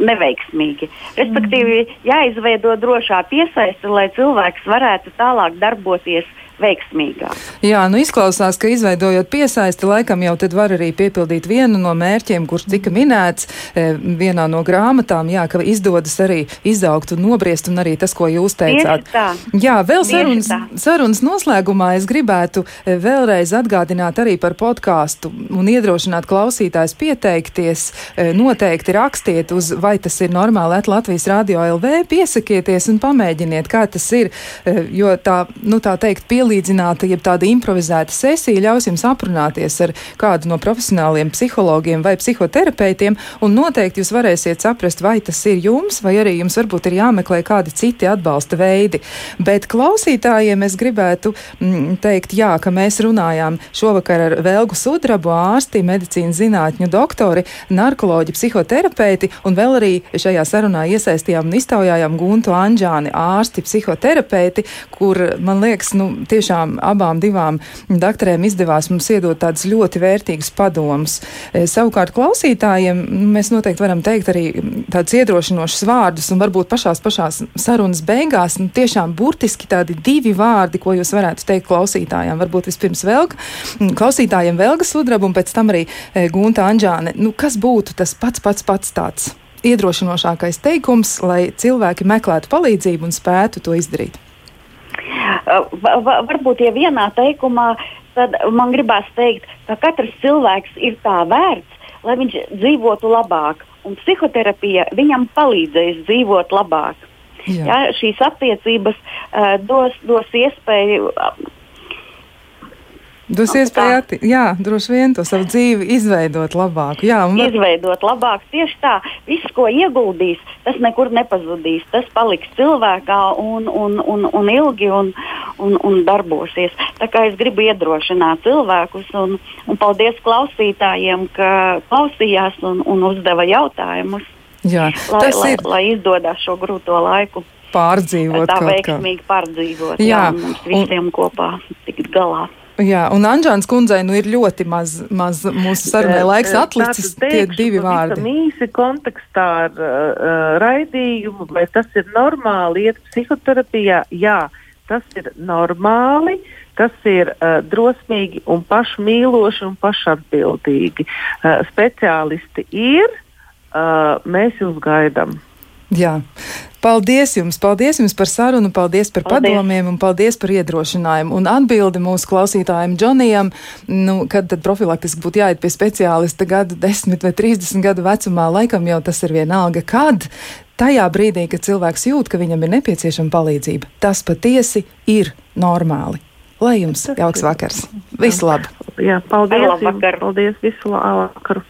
neveiksmīgi. Respektīvi, jāizveido drošā piesaiste, lai cilvēks varētu tālāk darboties veiksmīgāk. Jā, nu izklausās, ka izveidojot piesaisti, laikam jau tad var arī piepildīt vienu no mērķiem, kurš tika minēts e, vienā no grāmatām, jā, ka izdodas arī izaugt un nobriest, un arī tas, ko jūs teicāt. Jā, vēl sarunas, sarunas noslēgumā es gribētu e, vēlreiz atgādināt arī par podkāstu un iedrošināt klausītājs pieteikties, e, noteikti rakstiet uz vai tas ir normāli at Latvijas radio LV, piesakieties un pamēģiniet, kā tas ir, e, jo tā, nu tā teikt, pielīdzināt pielīdzināta, jeb tāda improvizēta sesija ļaus jums aprunāties ar kādu no profesionāliem psihologiem vai psihoterapeitiem, un noteikti jūs varēsiet saprast, vai tas ir jums, vai arī jums varbūt ir jāmeklē kādi citi atbalsta veidi. Bet klausītājiem es gribētu mm, teikt, jā, ka mēs runājām šovakar ar Velgu Sudrabu, ārsti, medicīnas zinātņu doktori, narkoloģi, psihoterapeiti, un vēl arī šajā sarunā iesaistījām un iztaujājām Guntu Anģāni, ārsti, psihoterapeiti, kur, man liekas, nu, tiešām abām divām doktorēm izdevās mums iedot tādus ļoti vērtīgus padomus. E, savukārt klausītājiem mēs noteikti varam teikt arī tādus iedrošinošus vārdus, un varbūt pašās pašās sarunas beigās nu, tiešām burtiski tādi divi vārdi, ko jūs varētu teikt klausītājiem. Varbūt vispirms Velga, klausītājiem Velga Sudraba un pēc tam arī e, Gunta Anģāne. Nu, kas būtu tas pats pats pats tāds? Iedrošinošākais teikums, lai cilvēki meklētu palīdzību un spētu to izdarīt. Varbūt, ja vienā teikumā, tad man gribās teikt, ka katrs cilvēks ir tā vērts, lai viņš dzīvotu labāk, un psihoterapija viņam palīdzēs dzīvot labāk. Jā. Ja, šīs attiecības uh, dos, dos iespēju Dos iespēju, atti, jā, droši vien to savu dzīvi izveidot labāku. Jā, un izveidot labāk. Tieši tā, viss, ko ieguldīs, tas nekur nepazudīs. Tas paliks cilvēkā un, un, un, un ilgi un, un, un darbosies. Tā kā es gribu iedrošināt cilvēkus, un, un paldies klausītājiem, ka klausījās un, un uzdeva jautājumus, jā, lai, tas lai, ir lai izdodas šo grūto laiku. pārdzīvot Tā kaut kā. veiksmīgi pārdzīvot, Jā, jā, un mums un- visiem kopā tikt galā. Jā, un Anģēns kundzei nu ir ļoti maz, maz mūsu sarunai laiks Eh, atlicis tie divi vārdi. Īsi kontekstā ar uh, raidījumu, vai tas ir normāli iet psihoterapijā? Jā, tas ir normāli. Tas ir uh, drosmīgi un pašmīloši un pašatbildīgi. Uh, speciālisti ir, uh, mēs jūs gaidām. Jā. Paldies jums, paldies jums par sarunu, paldies par Paldies. padomiem un paldies par iedrošinājumu. Un atbildi mūsu klausītājiem Džonijam, nu, kad tad profilaktiski būtu jāiet pie speciālista gadu 10 vai 30 gadu vecumā, laikam jau tas ir vienalga, kad tajā brīdī, kad cilvēks jūt, ka viņam ir nepieciešama palīdzība, tas patiesi ir normāli. Lai jums jauks vakars! Visu labu! Jā, paldies! Paldies! Visu labu vakaru!